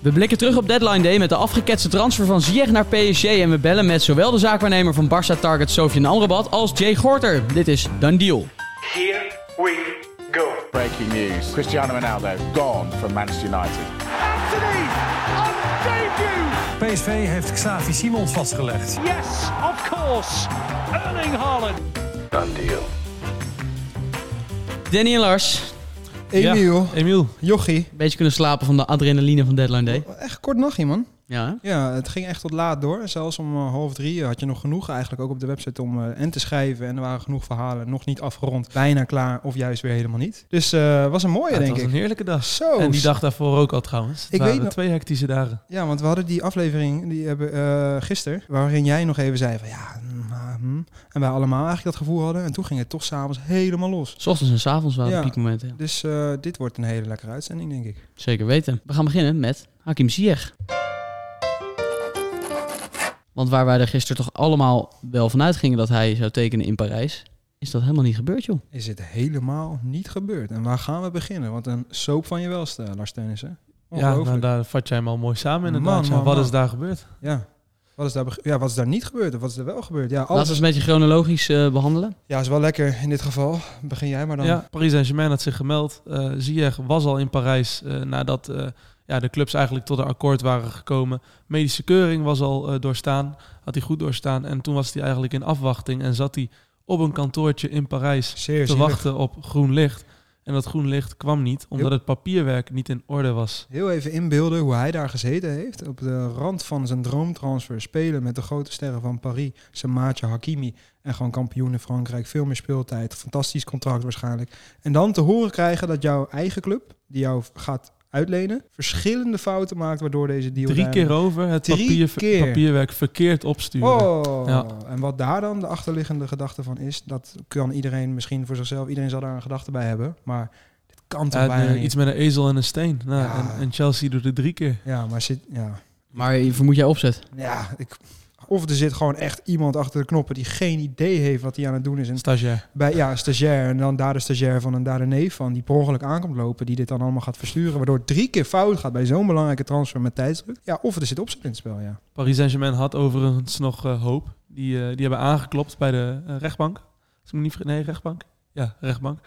We blikken terug op deadline day met de afgeketste transfer van Ziyech naar PSG en we bellen met zowel de zaakwaarnemer van Barça Target Sofian Amrabat als Jay Gorter. Dit is Done Deal. Here we go. Breaking news. Cristiano Ronaldo gone from Manchester United. Anthony on debut. PSV heeft Xavi Simons vastgelegd. Yes, of course. Erling Haaland. Done deal. Danny en Lars, Emiel, Emiel. Jochie. een beetje kunnen slapen van de adrenaline van deadline day. Echt kort nachtje, man. Ja, hè? Ja, het ging echt tot laat door. Zelfs om eh, half drie had je nog genoeg eigenlijk ook op de website om eh, en te schrijven. En er waren genoeg verhalen, nog niet afgerond, bijna klaar of juist weer helemaal niet. Dus eh was een mooie, Ja, het denk was ik. een heerlijke dag. Zo. En die dag daarvoor ook al trouwens. Het Ik waren weet nog- twee hectische dagen. Ja, want we hadden die aflevering die hebben eh gisteren, waarin jij nog even zei van ja, hm, ah, hm. en wij allemaal eigenlijk dat gevoel hadden. En toen ging het toch s'avonds helemaal los. S ochtends en s avonds waren Ja. piekmomenten. ja. Dus eh, dit wordt een hele lekkere uitzending, denk ik. Zeker weten. We gaan beginnen met Hakim Ziyech. Want waar wij er gisteren toch allemaal wel vanuit gingen dat hij zou tekenen in Parijs, is dat helemaal niet gebeurd, joh. Is het helemaal niet gebeurd. En waar gaan we beginnen? Want een soap van je welste, Lars Teunissen. Ja, nou, daar vat jij hem al mooi samen inderdaad. Man, man, wat man. is daar gebeurd? Ja. Wat is, daar ja, wat is daar niet gebeurd en wat is er wel gebeurd? Ja, Laten we alles. het een beetje chronologisch eh, behandelen. Ja, is wel lekker in dit geval. Begin jij maar dan. Ja, Paris Saint-Germain had zich gemeld. Eh Ziyech was al in Parijs eh, nadat eh, ja, de clubs eigenlijk tot een akkoord waren gekomen. Medische keuring was al eh, doorstaan, had hij goed doorstaan. En toen was hij eigenlijk in afwachting en zat hij op een kantoortje in Parijs Zeer te zielig. wachten op groen licht. En dat groen licht kwam niet, omdat het papierwerk niet in orde was. Heel even inbeelden hoe hij daar gezeten heeft. Op de rand van zijn droomtransfer. Spelen met de grote sterren van Paris. Zijn maatje Hakimi. En gewoon kampioen in Frankrijk. Veel meer speeltijd. Fantastisch contract waarschijnlijk. En dan te horen krijgen dat jouw eigen club, die jou gaat uitlenen, verschillende fouten maakt waardoor deze deal Drie keer over het papier, keer. papierwerk verkeerd opsturen. Oh, Ja. en wat daar dan de achterliggende gedachte van is, dat kan iedereen misschien voor zichzelf, iedereen zal daar een gedachte bij hebben, maar dit kan toch Ja, bijna iets met een ezel en een steen. Nou, Ja. en, en Chelsea doet het drie keer. Ja, maar zit, ja, Maar vermoed jij opzet? ja, ik, of er zit gewoon echt iemand achter de knoppen die geen idee heeft wat hij aan het doen is. En Stagiair. bij, ja, een stagiair en dan daar de stagiair van en daar de neef van, die per ongeluk aankomt lopen, die dit dan allemaal gaat versturen, waardoor het drie keer fout gaat bij zo'n belangrijke transfer met tijdsdruk. Ja, of er zit opzet in het spel, ja. Paris Saint-Germain had overigens nog eh, hoop. Die, eh, die hebben aangeklopt bij de eh, rechtbank. Als ik me niet Nee, rechtbank. Ja, rechtbank.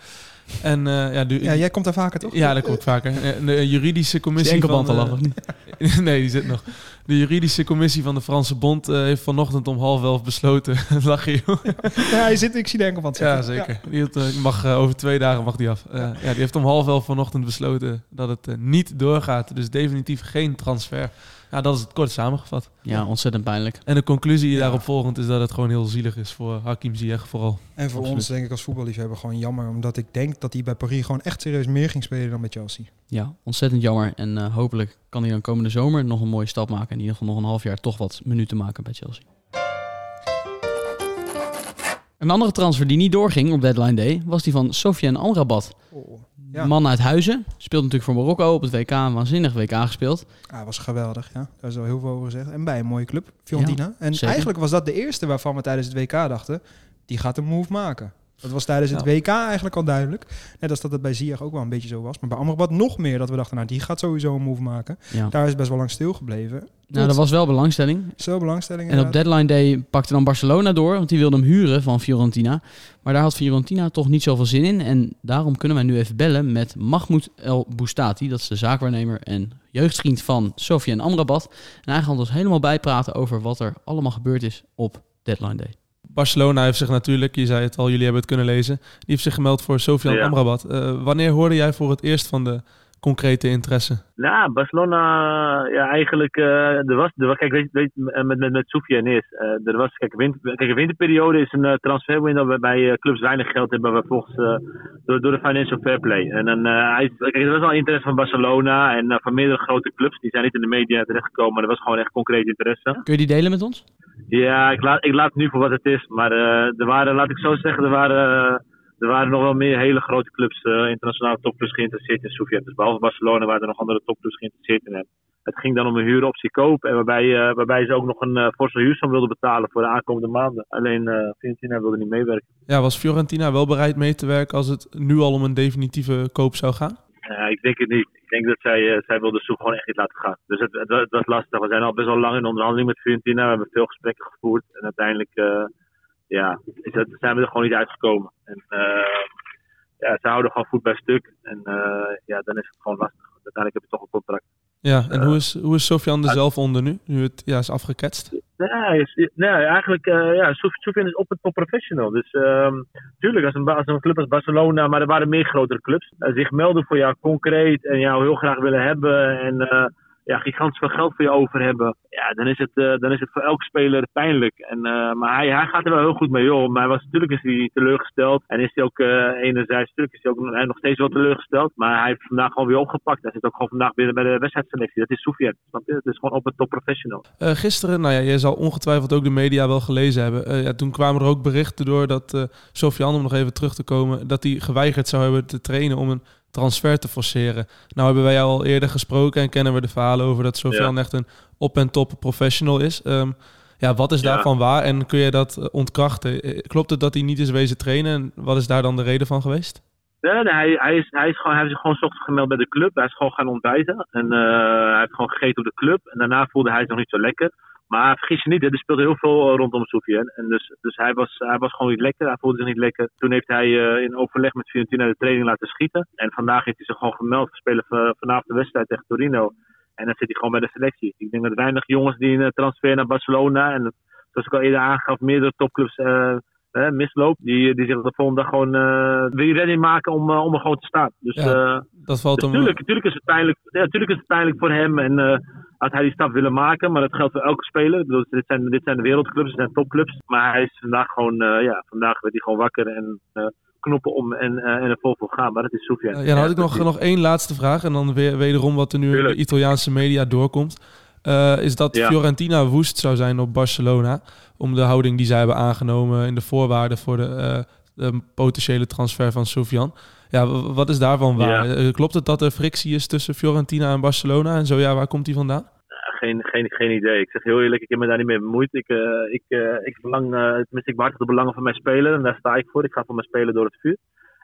En eh, ja, de, Ja, jij komt daar vaker toch? ja, dat kom ik vaker. Eh, De juridische Is commissie die enkelband van... al eh, of niet? nee, die zit nog. De juridische commissie van de Franse Bond eh, heeft vanochtend om half elf besloten. Lach je, joh. Ja, hij zit, ik zie de enkelband Ja, zeker. Die had, eh, mag, eh, over twee dagen mag die af. Eh, ja. die heeft om half elf vanochtend besloten dat het eh, niet doorgaat. Dus definitief geen transfer. Ja, dat is het kort samengevat. Ja, ontzettend pijnlijk. En de conclusie Ja. daarop volgend is dat het gewoon heel zielig is voor Hakim Ziyech vooral. En voor Absoluut. ons, denk ik, als voetballiefhebber gewoon jammer. Omdat ik denk dat hij bij Paris gewoon echt serieus meer ging spelen dan bij Chelsea. Ja, ontzettend jammer. En eh, hopelijk kan hij dan komende zomer nog een mooie stap maken. En in ieder geval nog een half jaar toch wat minuten maken bij Chelsea. Een andere transfer die niet doorging op deadline day was die van Sofiane Amrabat. Ja. Man uit Huizen. Speelt natuurlijk voor Marokko op het WK. Een waanzinnig WK gespeeld. Ah, was geweldig, ja. Daar is al heel veel over gezegd. En bij een mooie club, Fiorentina. en zeker. eigenlijk was dat de eerste waarvan we tijdens het WK dachten... die gaat een move maken. Dat was tijdens het. WK eigenlijk al duidelijk. Net als dat het bij Ziyech ook wel een beetje zo was. Maar bij Amrabat nog meer dat we dachten... nou, die gaat sowieso een move maken. Ja. Daar is best wel lang stilgebleven. Nou, er was wel belangstelling. Zo belangstelling En op deadline day pakte dan Barcelona door, want die wilde hem huren van Fiorentina. Maar daar had Fiorentina toch niet zoveel zin in. En daarom kunnen wij nu even bellen met Mahmoud El Boustati. Dat is de zaakwaarnemer en jeugdvriend van Sofiane Amrabat. En hij gaat ons helemaal bijpraten over wat er allemaal gebeurd is op deadline day. Barcelona heeft zich natuurlijk, je zei het al, jullie hebben het kunnen lezen. Die heeft zich gemeld voor Sofian Ja. Amrabat. Eh, wanneer hoorde jij voor het eerst van de concrete interesse? Nou, Barcelona, ja, eigenlijk, eh, er was, er was, kijk, weet, weet, eh, met, met, met Soufiane eerst, eh, er was, kijk, winter, kijk, een winterperiode is een uh, transferwindow waarbij clubs weinig geld hebben, waar volgens, door, door de financial fair play. En dan, eh, hij, kijk, er was al interesse van Barcelona en van meerdere grote clubs, die zijn niet in de media terechtgekomen, maar er was gewoon echt concreet interesse. Kun je die delen met ons? Ja, ik laat, ik laat het nu voor wat het is, maar eh, er waren, laat ik zo zeggen, er waren... eh, er waren nog wel meer hele grote clubs, eh, internationale topclubs geïnteresseerd in Soufiane. Dus behalve Barcelona waren er nog andere topclubs geïnteresseerd in hem. Het ging dan om een huuroptie koop. En waarbij, waarbij ze ook nog een uh, forse huursom wilden betalen voor de aankomende maanden. Alleen uh, Fiorentina wilde niet meewerken. Ja, was Fiorentina wel bereid mee te werken als het nu al om een definitieve koop zou gaan? Ik denk het niet. Ik denk dat zij, eh, zij wilde Soef gewoon echt niet laten gaan. Dus het, het was lastig. We zijn al best wel lang in onderhandeling met Fiorentina. We hebben veel gesprekken gevoerd. En uiteindelijk eh, ja, is zijn we er gewoon niet uitgekomen. En eh, ja, ze houden gewoon voet bij stuk. En ja, dan is het gewoon lastig. Uiteindelijk heb je toch een contract. Ja, en hoe is, hoe is Sofian er zelf onder nu? Nu het ja, is afgeketst? Nee, nee eigenlijk, eh ja, Sofian is op het top professional. Dus ehm tuurlijk, als een, als een club als Barcelona, maar er waren meer grotere clubs, eh, zich melden voor jou concreet en jou heel graag willen hebben en eh, ja, gigantisch veel geld voor je over hebben, ja, dan is het, eh, dan is het voor elke speler pijnlijk. En, eh, maar hij, hij gaat er wel heel goed mee om. Maar hij was, natuurlijk is hij teleurgesteld en is hij ook eh, enerzijds, natuurlijk is hij ook nog steeds wel teleurgesteld, maar hij heeft vandaag gewoon weer opgepakt. Hij zit ook gewoon vandaag binnen bij de wedstrijdselectie. Dat is Sofian, snap? Het is gewoon op het top professional. Gisteren, nou ja, jij zal ongetwijfeld ook de media wel gelezen hebben. Ja, toen kwamen er ook berichten door dat Sofian, om nog even terug te komen, dat hij geweigerd zou hebben te trainen om een transfer te forceren. Nou hebben wij jou al eerder gesproken en kennen we de verhalen over dat Sofian echt een op- en top professional is. Ehm, ja, wat is Ja. daarvan waar en kun je dat eh, ontkrachten? Eh, Klopt het dat hij niet is wezen trainen en wat is daar dan de reden van geweest? Nee, nee, hij, hij, is, hij, is gewoon, hij heeft zich gewoon ochtends gemeld bij de club. Hij is gewoon gaan ontbijten. En eh, hij heeft gewoon gegeten op de club. En daarna voelde hij zich nog niet zo lekker. Maar vergis je niet, er speelde heel veel eh, rondom Soufiane. En dus, dus hij, was, hij was gewoon niet lekker. Hij voelde zich niet lekker. Toen heeft hij eh, in overleg met Fiorentina de training laten schieten. En vandaag heeft hij zich gewoon gemeld. We spelen v- vanavond de wedstrijd tegen Torino. En dan zit hij gewoon bij de selectie. Ik denk dat weinig jongens die een transfer naar Barcelona. En zoals ik al eerder aangaf, meerdere topclubs eh, eh, misloop. Die, die zich de volgende dag gewoon eh, weer ready maken om, eh, om er gewoon te staan. Dus, Ja, eh, Dat valt dus tuurlijk, tuurlijk, is het pijnlijk, ja, tuurlijk is het pijnlijk voor hem. En had hij die stap willen maken. Maar dat geldt voor elke speler. Ik bedoel, dit, zijn, dit zijn de wereldclubs, dit zijn topclubs. Maar hij is vandaag gewoon, ja, vandaag werd hij gewoon wakker en eh, knoppen om en, eh, en er vol voor gaan. Maar dat is Soufiane. Ja, dan had ik nog, nog één laatste vraag. En dan weer, wederom wat er nu in de. Italiaanse media doorkomt. Eh, is dat Ja. Fiorentina woest zou zijn op Barcelona. Om de houding die zij hebben aangenomen in de voorwaarden voor de, eh, de potentiële transfer van Sofian. Ja, wat is daarvan waar? Ja. Eh, Klopt het dat er frictie is tussen Fiorentina en Barcelona? En zo ja, waar komt die vandaan? geen, geen, geen idee. Ik zeg heel eerlijk, ik heb me daar niet mee bemoeid. Ik, eh, ik, ik, belang, tenminste, ik behartig de belangen van mijn speler en daar sta ik voor. Ik ga voor mijn speler door het vuur.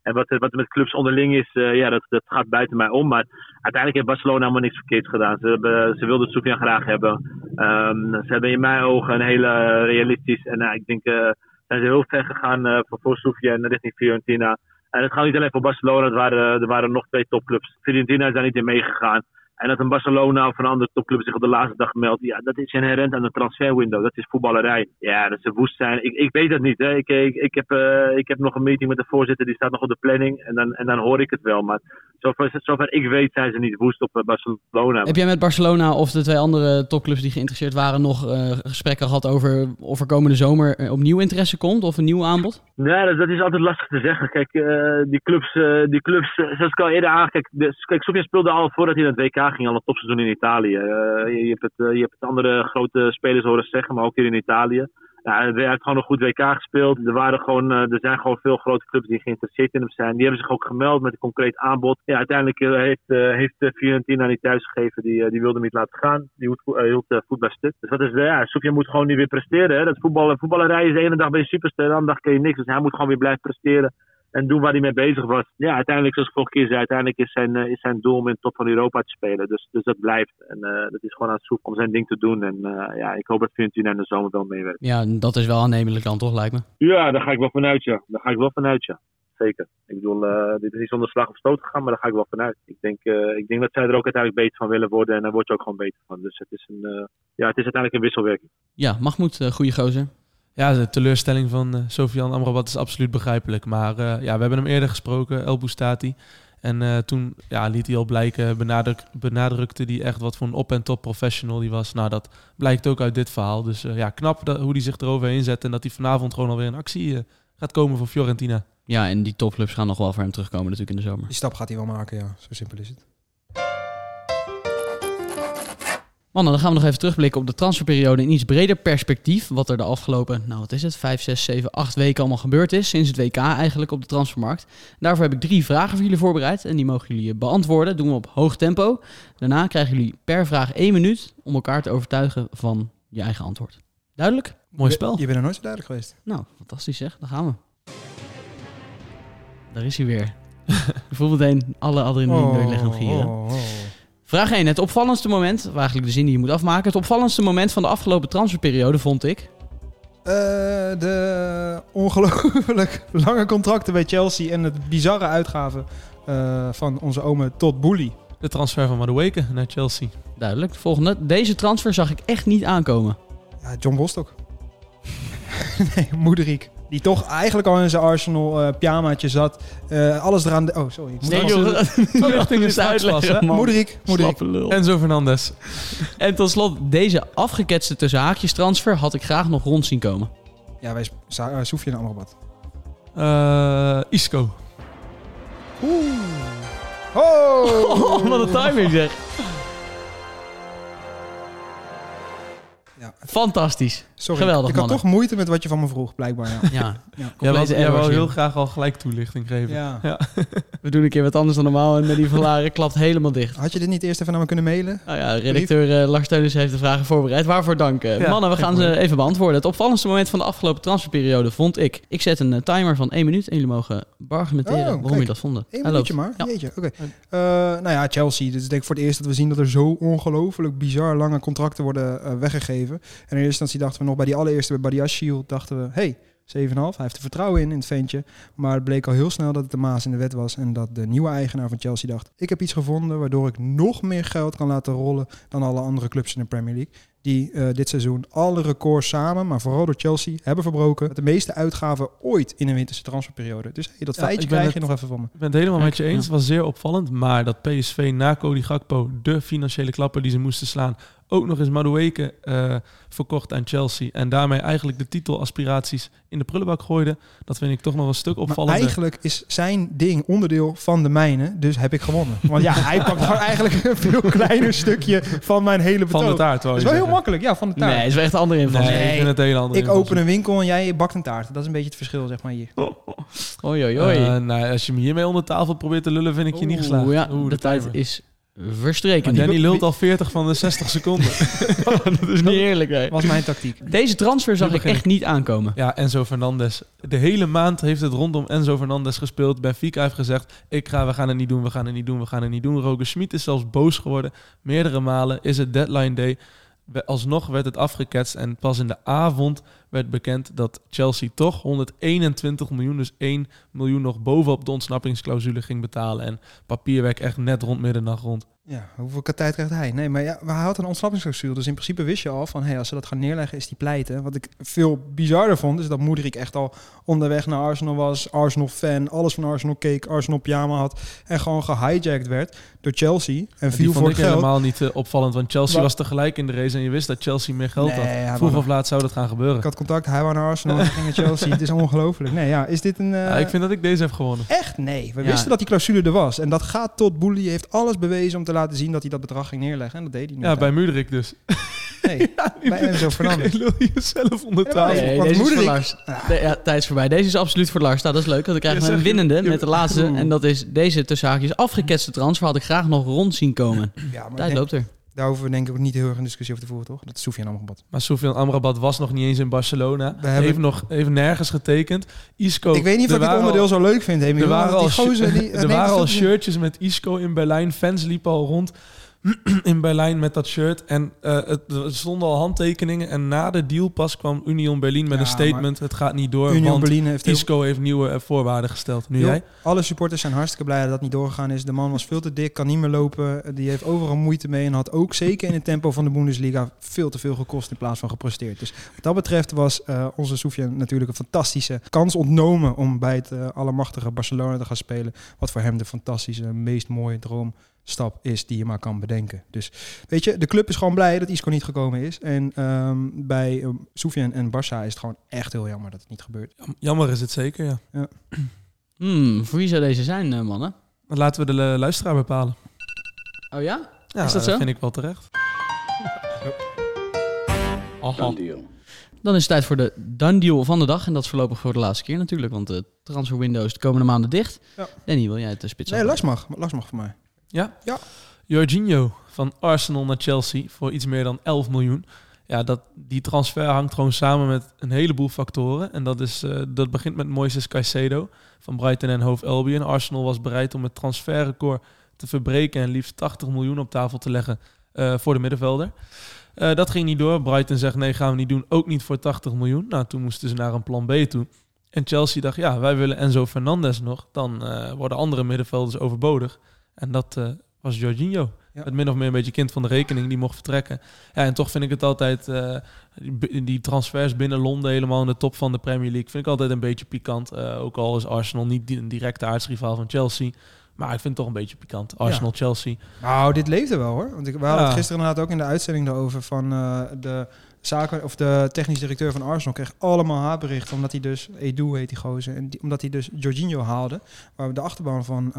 En wat, er- met clubs onderling is, eh, ja, dat, dat gaat buiten mij om. Maar uiteindelijk heeft Barcelona helemaal niks verkeerds gedaan. Ze, hebben, ze wilden graag hebben. Ehm, ze hebben in mijn ogen een hele eh, realistisch. En nou, ik denk, eh, zijn ze heel ver gegaan eh, voor, voor Soufiane richting Fiorentina. En het gaat niet alleen voor Barcelona, er waren, er waren nog twee topclubs. Fiorentina is daar niet in meegegaan. En dat een Barcelona of een andere topclub zich op de laatste dag meldt, ja, dat is inherent aan de transferwindow. Dat is voetballerij. Ja, dat ze woest zijn. Ik, ik weet dat niet. Hè. Ik, ik, ik, heb, eh, ik heb nog een meeting met de voorzitter, die staat nog op de planning. En dan, en dan hoor ik het wel. Maar zover, zover ik weet zijn ze niet woest op eh, Barcelona. Heb jij met Barcelona of de twee andere topclubs die geïnteresseerd waren nog eh, gesprekken gehad over of er komende zomer opnieuw interesse komt of een nieuw aanbod? Nee, dat, dat is altijd lastig te zeggen. Kijk, die clubs, die clubs zoals ik al eerder aangaf. Kijk, de- kijk Sofia speelde al voordat hij naar het WK ging, al een topseizoen in Italië. Eh, je, je hebt het, eh, je hebt het andere grote spelers horen zeggen, maar ook hier in Italië. Ja, hij heeft gewoon een goed WK gespeeld. Er, waren gewoon, eh, er zijn gewoon veel grote clubs die geïnteresseerd in hem zijn. Die hebben zich ook gemeld met een concreet aanbod. Ja, uiteindelijk heeft, heeft Fiorentina niet thuisgegeven. Die, die wilde hem niet laten gaan. Die hield, bij stuk. Dus wat is, ja, Sofia moet gewoon nu weer presteren. Hè. Dat voetbal, voetballerij is de ene dag ben je superster, de andere dag kun je niks. Dus hij moet gewoon weer blijven presteren. En doen waar hij mee bezig was. Ja, uiteindelijk, zoals ik vorige keer zei, uiteindelijk is zijn, eh, is zijn doel om in de top van Europa te spelen. Dus, dus dat blijft. En eh, dat is gewoon aan zoek om zijn ding te doen. En eh, ja, ik hoop dat Fiorentina in de zomer wel meewerkt. Ja, dat is wel aannemelijk dan toch, lijkt me. Ja, daar ga ik wel vanuit, ja. Daar ga ik wel vanuit, ja. Zeker. Ik bedoel, dit is niet zonder slag of stoot gegaan, maar daar ga ik wel vanuit. Ik denk, ik denk dat zij er ook uiteindelijk beter van willen worden en daar word je ook gewoon beter van. Dus het is, een, ja, het is uiteindelijk een wisselwerking. Ja, Mahmoud, eh goede gozer. Ja, de teleurstelling van eh Sofian Amrabat is absoluut begrijpelijk. Maar eh, ja, we hebben hem eerder gesproken, El Boustati. En eh, toen ja, liet hij al blijken, benadruk, benadrukte hij echt wat voor een op- en top professional die was. Nou, dat blijkt ook uit dit verhaal. Dus eh, ja, knap dat, hoe hij zich eroverheen zet en dat hij vanavond gewoon alweer in actie gaat komen voor Fiorentina. Ja, en die topclubs gaan nog wel voor hem terugkomen natuurlijk in de zomer. Die stap gaat hij wel maken, ja. Zo simpel is het. Mannen, dan gaan we nog even terugblikken op de transferperiode in iets breder perspectief. Wat er de afgelopen, nou wat is het, 5, 6, 7, 8 weken allemaal gebeurd is. Sinds het WK eigenlijk op de transfermarkt. Daarvoor heb ik drie vragen voor jullie voorbereid. En die mogen jullie beantwoorden. Dat doen we op hoog tempo. Daarna krijgen jullie per vraag één minuut om elkaar te overtuigen van je eigen antwoord. Duidelijk? Mooi spel. Je bent er nooit zo duidelijk geweest. Nou, fantastisch zeg. Daar gaan we. Daar is hij weer. Ik voel meteen alle adrenaline door je lichaam gieren. oh, oh. Vraag 1. Het opvallendste moment, of eigenlijk de zin die je moet afmaken. Het opvallendste moment van de afgelopen transferperiode vond ik. Eh, de ongelooflijk lange contracten bij Chelsea en het bizarre uitgaven eh, van onze ome tot Boelie. De transfer van Madueke naar Chelsea. Duidelijk. De volgende. Deze transfer zag ik echt niet aankomen. Ja, John Bostock. nee, Moederik. Die toch eigenlijk al in zijn Arsenal eh pyjamaatje zat. Eh, alles eraan... de- oh, sorry. Nee, joh. Richting de startklasse. Moederik. Moederik. Enzo Fernandez. En tot slot, deze afgeketste tussen haakjes transfer had ik graag nog rond zien komen. Ja, wij uh, Soefje en Amrabat. Eh, Isco. Oh! wat een timing zeg. Ja, Fantastisch. Sorry. Geweldig, Ik had mannen. toch moeite met wat je van me vroeg, blijkbaar. Ja. Ja, Ja. Jij wou, jij wou errors heel graag al gelijk toelichting geven. Ja. We doen een keer wat anders dan normaal en met die Valaren klapt helemaal dicht. Had je dit niet eerst even naar me kunnen mailen? Nou ja, redacteur eh, Lars Teunissen heeft de vragen voorbereid. Waarvoor dank. Ja, Mannen, we gaan ze even beantwoorden. Het opvallendste moment van de afgelopen transferperiode vond ik. Ik zet een eh, timer van één minuut en jullie mogen argumenteren Oh, waarom jullie dat vonden. Eén minuutje maar. Ja. Jeetje, oké. Eh, nou ja, Chelsea. Dit is denk ik voor het eerst dat we zien dat er zo ongelooflijk bizar lange contracten worden weggegeven. En in eerste instantie dachten we nog bij die allereerste bij Badiashile, dachten we, hey, 7,5. Hij heeft er vertrouwen in, in het ventje. Maar het bleek al heel snel dat het de maas in de wet was. En dat de nieuwe eigenaar van Chelsea dacht, ik heb iets gevonden waardoor ik nog meer geld kan laten rollen dan alle andere clubs in de Premier League. Die eh, dit seizoen alle records samen, maar vooral door Chelsea, hebben verbroken. Met de meeste uitgaven ooit in een winterse transferperiode. Dus hey, dat Ja, feitje ik ben krijg je het- nog even van me. Ik ben het helemaal met je eens. Het was zeer opvallend. Maar dat PSV na Cody Gakpo de financiële klapper die ze moesten slaan... ook nog eens Madueke eh verkocht aan Chelsea... en daarmee eigenlijk de titelaspiraties in de prullenbak gooide... dat vind ik toch nog een stuk Maar opvallender. eigenlijk is zijn ding onderdeel van de mijne, dus heb ik gewonnen. Want ja, hij pakt gewoon eigenlijk een veel kleiner stukje van mijn hele betoog. Van de taart, Dat je is wel heel zeggen. Makkelijk, ja, van de taart. Nee, het is wel echt een andere invalshoek. Nee, Nee, ik vind het een hele andere ik open een winkel en jij bakt een taart. Dat is een beetje het verschil, zeg maar hier. Oei, oei, oei. Eh, nou, als je me hiermee onder tafel probeert te lullen, vind ik je niet geslaagd. Oeh, ja, Oeh, de, tijd timer. is Maar verstreken. Danny lult al 40 van de 60 seconden. dat is niet eerlijk, nee. was mijn tactiek. Deze transfer zag Nu ik begin echt niet aankomen. Ja, Enzo Fernandez. De hele maand heeft het rondom Enzo Fernandez gespeeld. Benfica heeft gezegd, ik ga, we gaan het niet doen, we gaan het niet doen, we gaan het niet doen. Roger Schmid is zelfs boos geworden. Meerdere malen is het deadline day. Alsnog werd het afgeketst en pas in de avond werd bekend dat Chelsea toch 121 miljoen, dus 1 miljoen nog bovenop de ontsnappingsclausule ging betalen. En papierwerk echt net rond middernacht rond. Ja, hoeveel tijd krijgt hij? Nee, maar ja, maar hij had een ontsnappingsclausule. Dus in principe wist je al van, hey, als ze dat gaan neerleggen, is die pleiten. Wat ik veel bizarder vond, is dat Moederik echt al onderweg naar Arsenal was. Arsenal-fan, alles van Arsenal keek, Arsenal-pyjama had. En gewoon gehijacked werd door Chelsea. En viel vond voor ik het geld. helemaal niet eh, opvallend, want Chelsea Wat? was tegelijk in de race en je wist dat Chelsea meer geld Nee, had. Vroeg of laat zou dat gaan gebeuren. Ik had contact, hij wou naar Arsenal, ging naar Chelsea. Het is ongelooflijk. Nee, ja, is dit een... eh, Ja, ik vind dat ik deze heb gewonnen. Echt? Nee. We Ja. wisten dat die clausule er was. En dat gaat tot Boelie. Heeft alles bewezen om te laten zien dat hij dat bedrag ging neerleggen. En dat deed hij nu. Ja, bij Muderik dus. Nee, bij Enzo Fernandez. Lul je jezelf onder Ja, tafel. Nee, deze is voor Lars. De- ja, tijd is voorbij. Deze is absoluut voor Lars. Nou, dat is leuk, want dan krijgen Ja, we een je- winnende je- met de laatste. En dat is deze tussen haakjes afgeketste transfer. Had ik graag nog rond zien komen. Ja, maar ik Tijd denk- loopt er. Daar hoeven we denk ik ook niet heel erg een discussie over te voeren, toch? Dat is Sofian Amrabat. Maar Soufiane Amrabat was nog niet eens in Barcelona. We hebben- Heeft nog even nergens getekend. Isco. ik weet niet of ik waren onderdeel al- zo leuk vind, Amy. Er waren al, die gozer, die, er nee, waren al shirtjes met Isco in Berlijn. Fans liepen al rond in Berlijn met dat shirt. En eh, het, er stonden al handtekeningen. En na de deal pas kwam Union Berlin met Ja, een statement. Het gaat niet door, Union want Berlin heeft heel- Isco heeft nieuwe eh, voorwaarden gesteld. Nu jij? Alle supporters zijn hartstikke blij dat dat niet doorgegaan is. De man was veel te dik, kan niet meer lopen. Die heeft overal moeite mee en had ook zeker in het tempo van de Bundesliga veel te veel gekost in plaats van gepresteerd. Dus wat dat betreft was eh, onze Sofian natuurlijk een fantastische kans ontnomen om bij het eh, allermachtige Barcelona te gaan spelen. Wat voor hem de fantastische, meest mooie droomstap is die je maar kan bedenken. Dus weet je, de club is gewoon blij dat Isco niet gekomen is. En ehm, bij um, Sofian en Barça is het gewoon echt heel jammer dat het niet gebeurt. Jammer is het zeker, ja. Hmm, voor wie zou deze zijn, eh, mannen? Laten we de eh, luisteraar bepalen. Oh ja? Ja, Is dat zo? vind ik wel terecht. Dan is het tijd voor de done deal van de dag. En dat is voorlopig voor de laatste keer natuurlijk. Want de transfer window is de komende maanden dicht. Ja. Danny, wil jij het uh, spits Nee? Lars mag. Lars mag voor mij. Ja? Ja. Jorginho van Arsenal naar Chelsea voor iets meer dan 11 miljoen. ja, dat, die transfer hangt gewoon samen met een heleboel factoren. En dat, is, eh, dat begint met Moises Caicedo van Brighton en Hove Albion. Arsenal was bereid om het transferrecord te verbreken en liefst 80 miljoen op tafel te leggen eh, voor de middenvelder. Eh, dat ging niet door. Brighton zegt nee, gaan we niet doen. Ook niet voor 80 miljoen. Nou, toen moesten ze naar een plan B toe. En Chelsea dacht, ja, wij willen Enzo Fernandez nog. Dan worden andere middenvelders overbodig. En dat eh, was Jorginho. Ja. Het min of meer een beetje kind van de rekening. Die mocht vertrekken. Ja, en toch vind ik het altijd... eh, die, die transfers binnen Londen helemaal in de top van de Premier League... vind ik altijd een beetje pikant. Eh, ook al is Arsenal niet een directe aardsrivaal van Chelsea... Maar ik vind het toch een beetje pikant. Arsenal-Chelsea. Nou, dit leefde wel hoor. Want ik, we hadden Ja. het gisteren inderdaad ook in de uitzending daarover van de zaken of de technisch directeur van Arsenal kreeg allemaal haatberichten omdat hij dus Edu heet die gozer en die, omdat hij dus Jorginho haalde, waar de achterban van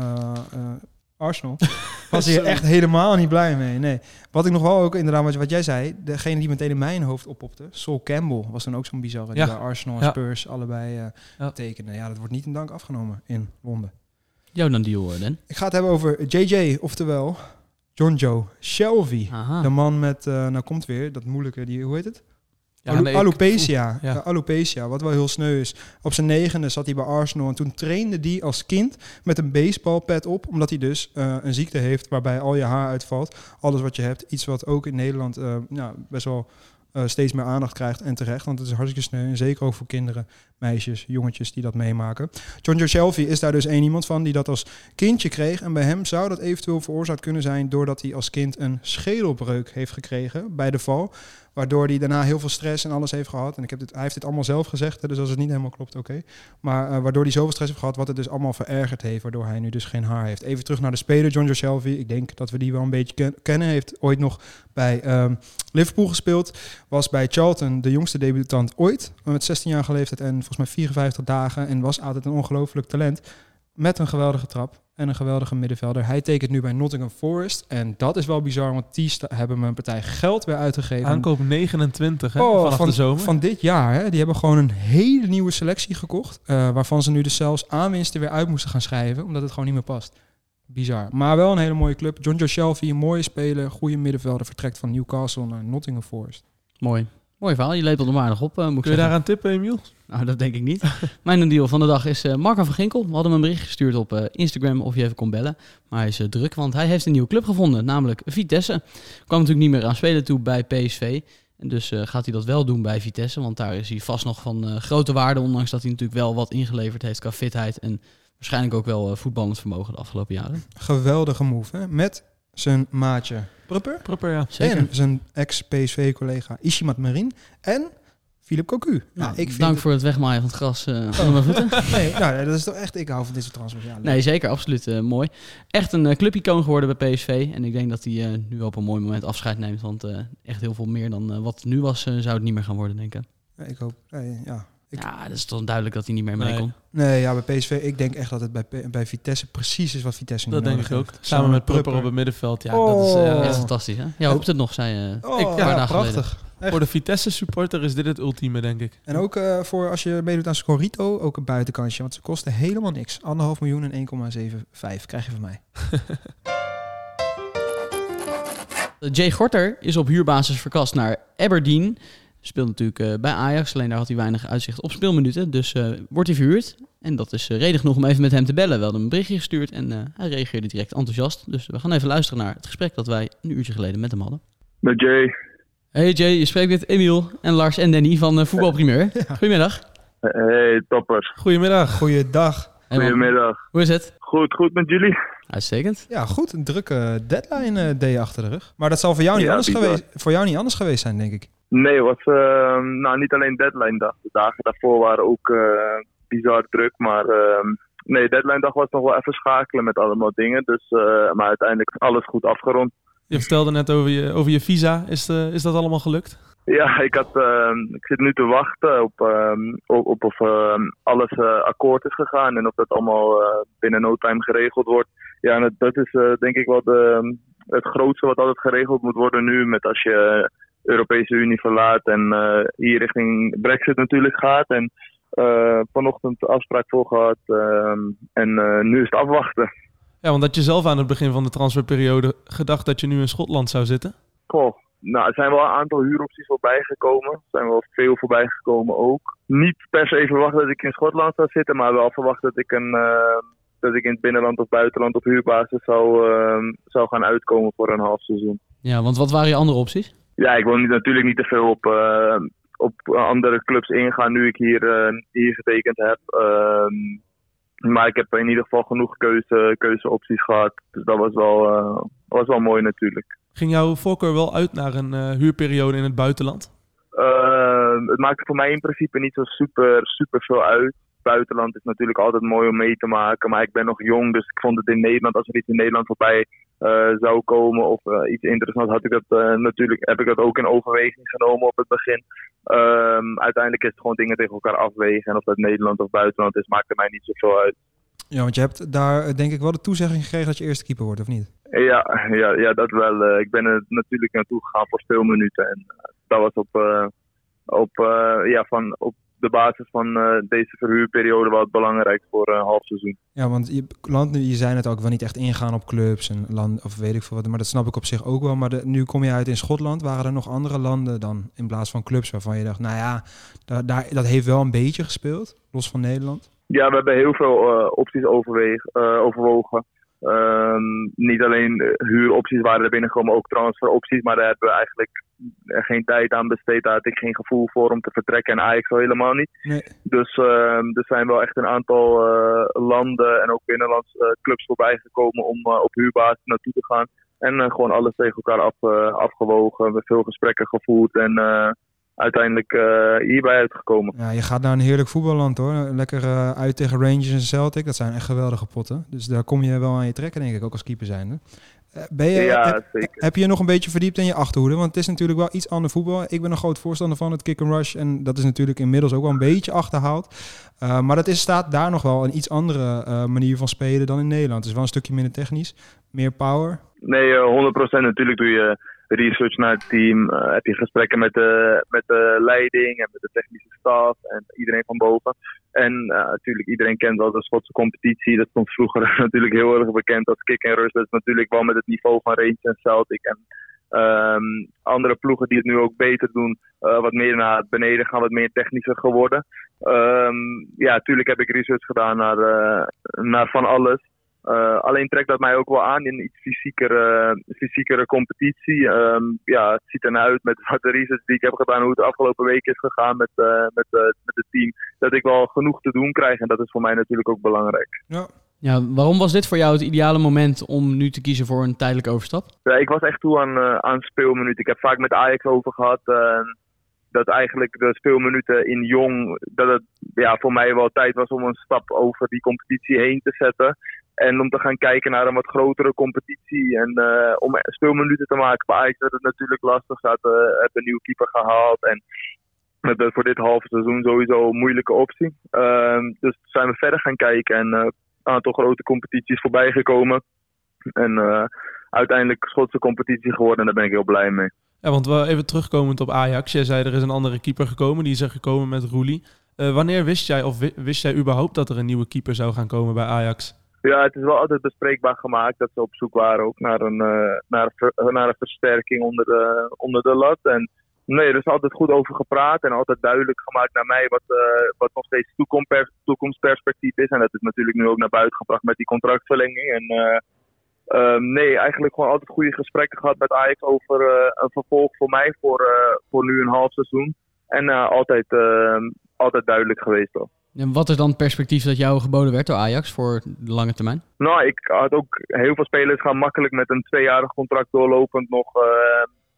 Arsenal was hij er echt helemaal niet blij mee. Nee. Wat ik nog wel ook inderdaad wat, wat jij zei, degene die meteen in mijn hoofd oppopte, Sol Campbell was dan ook zo'n bizarre die Ja. bij Arsenal en Ja. Spurs allebei eh Ja. tekenen. Ja, dat wordt niet in dank afgenomen in Londen. Jou dan deal, eh, Dan. Ik ga het hebben over JJ, oftewel John Joe Shelby. Aha. De man met, eh, nou komt weer, dat moeilijke, die, hoe heet het? Ja, nee, alopecia. Ja. Ja, alopecia, wat wel heel sneu is. Op zijn negende zat hij bij Arsenal en toen trainde hij als kind met een baseballpad op, omdat hij dus eh, een ziekte heeft waarbij al je haar uitvalt. Alles wat je hebt, iets wat ook in Nederland eh, nou, best wel eh, steeds meer aandacht krijgt en terecht, want het is hartstikke sneu en zeker ook voor kinderen, meisjes, jongetjes die dat meemaken. John Shelby is daar dus één iemand van die dat als kindje kreeg en bij hem zou dat eventueel veroorzaakt kunnen zijn doordat hij als kind een schedelbreuk heeft gekregen bij de val. Waardoor hij daarna heel veel stress en alles heeft gehad. En ik heb dit, hij heeft dit allemaal zelf gezegd, hè, dus als het niet helemaal klopt, oké. Maar eh, waardoor hij zoveel stress heeft gehad, wat het dus allemaal verergerd heeft. Waardoor hij nu dus geen haar heeft. Even terug naar de speler, John Joe Shelby. Ik denk dat we die wel een beetje ken- kennen. Heeft ooit nog bij ehm, Liverpool gespeeld. Was bij Charlton de jongste debutant ooit. Met 16 jaar leeftijd en volgens mij 54 dagen. En was altijd een ongelooflijk talent. Met een geweldige trap en een geweldige middenvelder. Hij tekent nu bij Nottingham Forest. En dat is wel bizar, want die hebben me een partij geld weer uitgegeven. Aankoop 29 hè, Oh, vanaf van, de zomer. van dit jaar. Hè? Die hebben gewoon een hele nieuwe selectie gekocht. eh, waarvan ze nu dus zelfs aanwinsten weer uit moesten gaan schrijven. Omdat het gewoon niet meer past. Bizar. Maar wel een hele mooie club. John Joe Shelby, een mooie speler. Goede middenvelder. Vertrekt van Newcastle naar Nottingham Forest. Mooi. Mooi verhaal. Je lepelt hem aardig op, eh, moet ik Kun je zeggen. daaraan tippen, Emiel? Nou, dat denk ik niet. Mijn deal van de dag is eh Marco van Ginkel. We hadden hem een bericht gestuurd op eh, Instagram of je even kon bellen. Maar hij is druk, want hij heeft een nieuwe club gevonden, namelijk Vitesse. Kwam natuurlijk niet meer aan spelen toe bij PSV. En dus eh, gaat hij dat wel doen bij Vitesse, want daar is hij vast nog van eh, grote waarde. Ondanks dat hij natuurlijk wel wat ingeleverd heeft qua fitheid en waarschijnlijk ook wel voetballend vermogen de afgelopen jaren. Geweldige move. Hè? Met zijn maatje Prupper. Prupper, ja. Zeker. En zijn ex-PSV-collega Ishimat Marin. En Philip Cocu. Ja, Nou, ik vind dank het- voor het wegmaaien van het gras eh, onder mijn voeten. Nee, nou, dat is toch echt... Ik hou van dit soort transfers. Ja. Nee, zeker, absoluut eh, mooi. Echt een eh, clubicoon geworden bij PSV. En ik denk dat hij eh, nu op een mooi moment afscheid neemt. Want eh, echt heel veel meer dan eh, wat het nu was, eh, zou het niet meer gaan worden, denk ik. Ja, ik hoop... ja. Ik- Ja, dat is toch duidelijk dat hij niet meer mee Nee. kon. Nee, ja, bij PSV, ik denk echt dat het bij, bij Vitesse precies is wat Vitesse nu Dat denk ik ook. Samen met Prupper op het middenveld. Ja, dat is, Oh. eh, Echt fantastisch, hè? Ja, hoopt het nog, zei eh Oh, ik, paar ja, dagen geleden. prachtig. Echt. voor de Vitesse supporter is dit het ultieme, denk ik. En ook eh, voor als je meedoet aan Scorito, ook een buitenkansje. Want ze kosten helemaal niks. Anderhalf miljoen en 1,75 krijg je van mij. Jay Gorter is op huurbasis verkast naar Aberdeen. Speelt natuurlijk eh, bij Ajax, alleen daar had hij weinig uitzicht op speelminuten. Dus eh, wordt hij verhuurd. En dat is eh, reden genoeg om even met hem te bellen. We hadden hem een berichtje gestuurd en eh, hij reageerde direct enthousiast. Dus we gaan even luisteren naar het gesprek dat wij een uurtje geleden met hem hadden. Met Jay. Hey Jay, je spreekt met Emiel en Lars en Danny van Voetbalprimeur. Goedemiddag. Hey, toppers. Goedemiddag. Goeiedag. Goedemiddag. Hoe is het? Goed, goed met jullie? Uitstekend. Ja, goed. Een drukke deadline eh day achter de rug. Maar dat zal voor jou, niet Ja, anders bizar. geweest, voor jou niet anders geweest zijn, denk ik. Nee, het was uh, nou, niet alleen deadline dag. De dagen daarvoor waren ook uh, bizar druk. Maar uh, nee, deadline dag was nog wel even schakelen met allemaal dingen. Dus, uh, maar uiteindelijk is alles goed afgerond. Je vertelde net over je, over je visa. Is, de, is dat allemaal gelukt? Ja, ik, had, uh, ik zit nu te wachten op, op, op of alles akkoord is gegaan en of dat allemaal binnen no time geregeld wordt. Ja, en dat is uh, denk ik wel de, het grootste wat altijd geregeld moet worden nu met als je Europese Unie verlaat en uh, hier richting Brexit natuurlijk gaat. En uh, vanochtend afspraak voor gehad en uh, nu is het afwachten. Ja, want had je zelf aan het begin van de transferperiode gedacht dat je nu in Schotland zou zitten? Goh, nou, er zijn wel een aantal huuropties voorbij gekomen. Er zijn wel veel voorbij gekomen ook. Niet per se verwacht dat ik in Schotland zou zitten, maar wel verwacht dat ik, een, uh, dat ik in het binnenland of buitenland op huurbasis zou, uh, zou gaan uitkomen voor een half seizoen. Ja, want wat waren je andere opties? Ja, ik wil niet, natuurlijk niet te veel op, uh, op andere clubs ingaan nu ik hier, hier getekend heb. Ehm, maar ik heb in ieder geval genoeg keuze, keuzeopties gehad. Dus dat was wel, was wel mooi natuurlijk. Ging jouw voorkeur wel uit naar een huurperiode in het buitenland? Uh, het maakte voor mij in principe niet zo super, super veel uit. Buitenland is natuurlijk altijd mooi om mee te maken. Maar ik ben nog jong, dus ik vond het in Nederland, als er iets in Nederland voorbij uh, zou komen of iets interessants, had ik dat natuurlijk, heb ik dat ook in overweging genomen op het begin. Ehm, uiteindelijk is het gewoon dingen tegen elkaar afwegen. En of dat Nederland of buitenland is, maakt er mij niet zoveel uit. Ja, want je hebt daar denk ik wel de toezegging gekregen dat je eerste keeper wordt, of niet? Ja, ja, ja dat wel. Ik ben er natuurlijk naartoe gegaan voor speelminuten. En uh, dat was op, op, ja, van, op de basis van deze verhuurperiode wel het belangrijk voor een half seizoen. Ja, want je, land, je zei het ook wel niet echt ingaan op clubs en land, of weet ik veel wat. Maar dat snap ik op zich ook wel. Maar de, nu kom je uit in Schotland. Waren er nog andere landen dan in plaats van clubs waarvan je dacht, nou ja, daar, daar, dat heeft wel een beetje gespeeld, los van Nederland? Ja, we hebben heel veel opties overweeg, overwogen. Um, niet alleen huuropties waren er binnengekomen, ook transferopties. Maar daar hebben we eigenlijk geen tijd aan besteed. Daar had ik geen gevoel voor om te vertrekken. En Ajax al helemaal niet. Nee. Dus um, er zijn wel echt een aantal uh, landen en ook binnenlandse uh, clubs voorbij gekomen om uh, op huurbasis naartoe te gaan. En gewoon alles tegen elkaar af, afgewogen. We hebben veel gesprekken gevoerd. En uiteindelijk uh, hierbij uitgekomen. Ja, je gaat naar een heerlijk voetballand hoor. Lekker uh, uit tegen Rangers en Celtic. Dat zijn echt geweldige potten. Dus daar kom je wel aan je trekken, denk ik, ook als keeper zijnde. Uh, ben je, ja, heb, zeker. heb je je nog een beetje verdiept in je achterhoede? Want het is natuurlijk wel iets ander voetbal. Ik ben een groot voorstander van het kick and rush. En dat is natuurlijk inmiddels ook wel een beetje achterhaald. Uh, maar dat is, staat daar nog wel een iets andere uh, manier van spelen dan in Nederland. Het is wel een stukje minder technisch. Meer power. Nee, 100% natuurlijk doe je research naar het team. Uh, heb je gesprekken met de, met de leiding en met de technische staf en iedereen van boven. En uh, natuurlijk, iedereen kent wel de Schotse competitie. Dat stond vroeger natuurlijk heel erg bekend als kick en rush. Dat is natuurlijk wel met het niveau van Rangers en Celtic. En um, andere ploegen die het nu ook beter doen, uh, wat meer naar beneden gaan, wat meer technischer geworden. Um, ja, natuurlijk heb ik research gedaan naar, naar van alles. Uh, alleen trekt dat mij ook wel aan in een iets fysiekere, fysiekere competitie. Um, ja, het ziet ernaar uit met wat de research die ik heb gedaan, hoe het de afgelopen week is gegaan met, uh, met, uh, met het team. Dat ik wel genoeg te doen krijg en dat is voor mij natuurlijk ook belangrijk. Ja. Ja, waarom was dit voor jou het ideale moment om nu te kiezen voor een tijdelijke overstap? Ja, ik was echt toe aan, aan speelminuten. Ik heb vaak met Ajax over gehad dat eigenlijk de speelminuten in Jong, dat het ja, voor mij wel tijd was om een stap over die competitie heen te zetten. En om te gaan kijken naar een wat grotere competitie. En uh, om speelminuten te maken bij Ajax werd het natuurlijk lastig. Ze hadden, hebben een nieuwe keeper gehaald. En we hebben voor dit halve seizoen sowieso een moeilijke optie. Uh, dus zijn we verder gaan kijken en een uh, aantal grote competities voorbij gekomen. En uiteindelijk Schotse competitie geworden en daar ben ik heel blij mee. Ja, want we even terugkomend op Ajax. Jij zei er is een andere keeper gekomen. Die is er gekomen met Roelie. Uh, wanneer wist jij of wist jij überhaupt dat er een nieuwe keeper zou gaan komen bij Ajax? Ja, het is wel altijd bespreekbaar gemaakt dat ze op zoek waren ook naar een, uh, naar naar een versterking onder de, onder de lat. En nee, er is altijd goed over gepraat en altijd duidelijk gemaakt naar mij wat, uh, wat nog steeds toekomstpers toekomstperspectief is. En dat is natuurlijk nu ook naar buiten gebracht met die contractverlenging. En um, nee, eigenlijk gewoon altijd goede gesprekken gehad met Ajax over een vervolg voor mij voor, voor nu een half seizoen. En altijd, ehm, altijd duidelijk geweest toch. En wat is dan het perspectief dat jou geboden werd door Ajax voor de lange termijn? Nou, ik had ook heel veel spelers gaan makkelijk met een tweejarig contract doorlopend nog,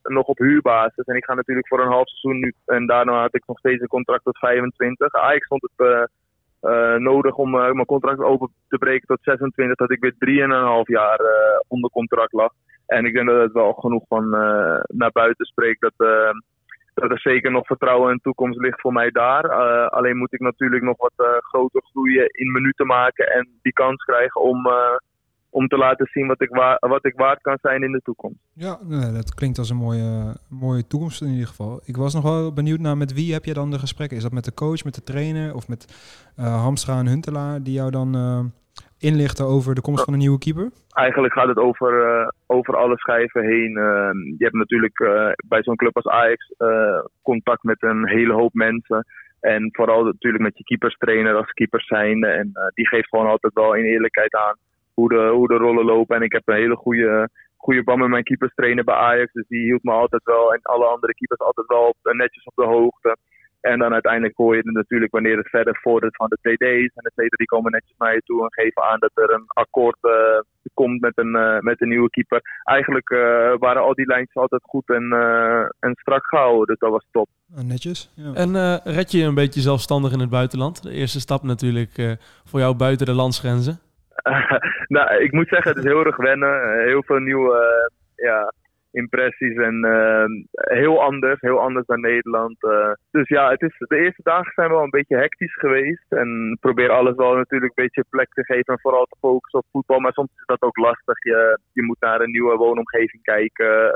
nog op huurbasis. En ik ga natuurlijk voor een half seizoen nu. En daarna had ik nog steeds een contract tot 25. Ajax vond het uh, nodig om mijn contract open te breken tot 26. Dat ik weer 3,5 jaar onder contract lag. En ik denk dat het wel genoeg van naar buiten spreekt dat dat er zeker nog vertrouwen en toekomst ligt voor mij daar. Alleen moet ik natuurlijk nog wat groter groeien in minuten maken en die kans krijgen om, om te laten zien wat ik, wa wat ik waard kan zijn in de toekomst. Ja, nee, dat klinkt als een mooie, mooie toekomst in ieder geval. Ik was nog wel benieuwd naar met wie heb je dan de gesprekken? Is dat met de coach, met de trainer of met Hamstra en Huntelaar die jou dan inlichten over de komst van een nieuwe keeper? Eigenlijk gaat het over, eh, over alle schijven heen. Eh, je hebt natuurlijk eh, bij zo'n club als Ajax eh, contact met een hele hoop mensen. En vooral natuurlijk met je keeperstrainer als keepers zijnde. En eh, die geeft gewoon altijd wel in eerlijkheid aan hoe de, hoe de rollen lopen. En ik heb een hele goede, goede band met mijn keeperstrainer bij Ajax. Dus die hield me altijd wel en alle andere keepers altijd wel op, netjes op de hoogte. En dan uiteindelijk hoor je het natuurlijk wanneer het verder vordert van de TD's. En de TD's die komen netjes naar je toe en geven aan dat er een akkoord eh, komt met een, eh, met een nieuwe keeper. Eigenlijk eh, waren al die lijntjes altijd goed en, eh, en strak gehouden. Dus dat was top. Ah, netjes. Ja. En eh, red je je een beetje zelfstandig in het buitenland? De eerste stap natuurlijk eh, voor jou buiten de landsgrenzen. nou, ik moet zeggen, het is heel erg wennen. Eh, Heel veel nieuwe eh, ja, impressies en eh, heel anders, heel anders dan Nederland. eh. dus ja, het is, de eerste dagen zijn wel een beetje hectisch geweest. En probeer alles wel natuurlijk een beetje plek te geven en vooral te focussen op voetbal. Maar soms is dat ook lastig. Je, je moet naar een nieuwe woonomgeving kijken,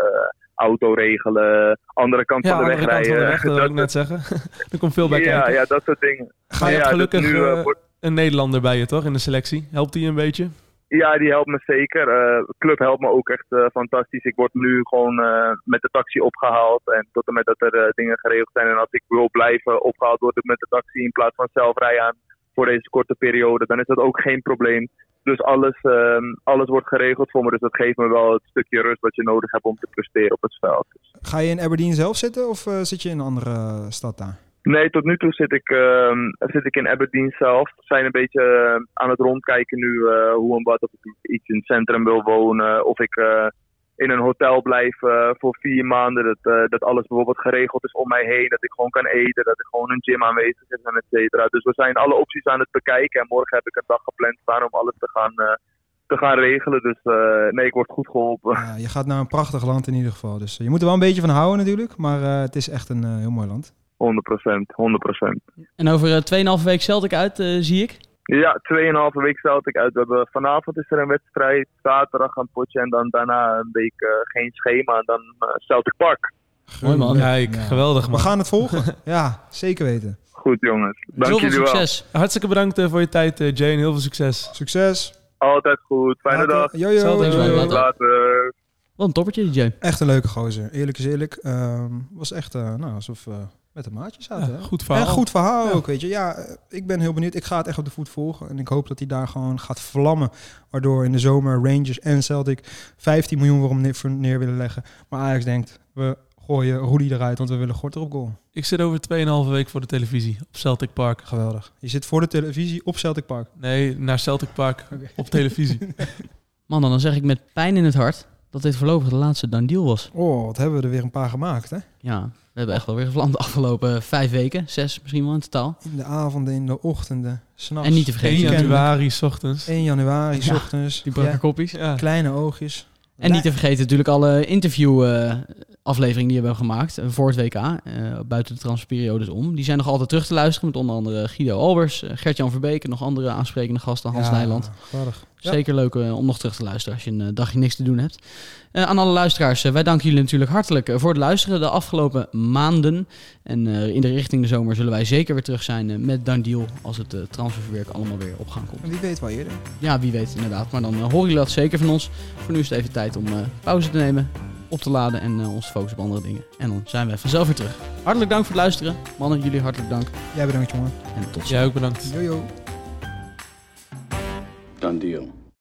auto regelen, andere kant Ja, van de andere weg kant van de rijden. weg, dat wil ik net zeggen. er komt veel bij ja, kijken. ja, dat soort dingen. Ga je ja, dus gelukkig nu, wordt- een Nederlander bij je, toch? In de selectie. Helpt die een beetje? Ja, die helpt me zeker. Eh, De club helpt me ook echt eh, fantastisch. Ik word nu gewoon eh, met de taxi opgehaald. En tot en met dat er eh, dingen geregeld zijn. En als ik wil blijven opgehaald worden met de taxi in plaats van zelf rijden voor deze korte periode, dan is dat ook geen probleem. Dus alles, ehm, alles wordt geregeld voor me. Dus dat geeft me wel het stukje rust wat je nodig hebt om te presteren op het veld. Ga je in Aberdeen zelf zitten of zit je in een andere stad daar? Nee, tot nu toe zit ik, ehm, zit ik in Aberdeen zelf. We zijn een beetje eh, aan het rondkijken nu eh, hoe en wat. Of ik iets in het centrum wil wonen. Of ik eh, in een hotel blijf voor vier maanden. Dat, dat alles bijvoorbeeld geregeld is om mij heen. Dat ik gewoon kan eten. Dat er gewoon een gym aanwezig is en et cetera. Dus we zijn alle opties aan het bekijken. En morgen heb ik een dag gepland staan om alles te gaan, te gaan regelen. Dus nee, ik word goed geholpen. Ja, je gaat naar een prachtig land in ieder geval. Dus je moet er wel een beetje van houden natuurlijk. Maar het is echt een heel mooi land. 100 procent, 100 procent. En over eh, 2,5 week Celtic uit, eh, zie ik. Ja, 2,5 week stelt ik uit. We hebben, vanavond is er een wedstrijd, zaterdag een potje en dan daarna een week eh, geen schema en dan uh, Celtic Park. Mooi man. Kijk, Ja. geweldig We man. gaan het volgen. ja, zeker weten. Goed jongens, dank Zoveel jullie wel. Hartstikke bedankt eh, voor je tijd, eh, Jane. Heel veel succes. Succes. Altijd goed, fijne Later. dag. Jojo. Jojo. Later. Later. Wat een toppertje, DJ. Echt een leuke gozer. Eerlijk is eerlijk. Ehm, was echt eh, nou, alsof we met een maatje zaten. Ja, hè? goed verhaal. En goed verhaal Ja. ook, weet je. Ja, eh, ik ben heel benieuwd. Ik ga het echt op de voet volgen. En ik hoop dat hij daar gewoon gaat vlammen. Waardoor in de zomer Rangers en Celtic 15 miljoen voor hem neer, willen leggen. Maar Ajax denkt, we gooien Rudy eruit, want we willen Gorter op goal. Ik zit over 2,5 week voor de televisie op Celtic Park. Geweldig. Je zit voor de televisie op Celtic Park. Nee, naar Celtic Park op televisie. Man, dan zeg ik met pijn in het hart dat dit voorlopig de laatste done deal was. Oh, wat hebben we er weer een paar gemaakt, hè? Ja, we hebben echt wel weer gevlamd de afgelopen vijf weken. Zes misschien wel in totaal. In de avonden, in de ochtenden, s'nachts. En niet te vergeten, 1 weekenden. januari, s ochtends. 1 januari, s Ja, ochtends. Die brakke Ja, koppies. Ja. kleine oogjes. En niet te vergeten natuurlijk alle interview eh, afleveringen die we hebben gemaakt eh, voor het WK. eh, buiten de transferperiodes om. Die zijn nog altijd terug te luisteren. Met onder andere Guido Albers, Gert-Jan Verbeek en nog andere aansprekende gasten. Hans Ja, Nijland. Ja. Zeker leuk eh, om nog terug te luisteren als je een eh, dagje niks te doen hebt. Eh, aan alle luisteraars, wij danken jullie natuurlijk hartelijk voor het luisteren de afgelopen maanden. En eh, in de richting de zomer zullen wij zeker weer terug zijn met Deal als het transferwerk allemaal weer op gang komt. En wie weet wel eerder. Ja, wie weet inderdaad. Maar dan horen jullie dat zeker van ons. Voor nu is het even tijd om eh, pauze te nemen, op te laden en eh, ons te focussen op andere dingen. En dan zijn wij vanzelf weer terug. Hartelijk dank voor het luisteren. Mannen, jullie hartelijk dank. Jij bedankt, jongen. En tot ziens. Jij ook bedankt. Jojo. Done deal.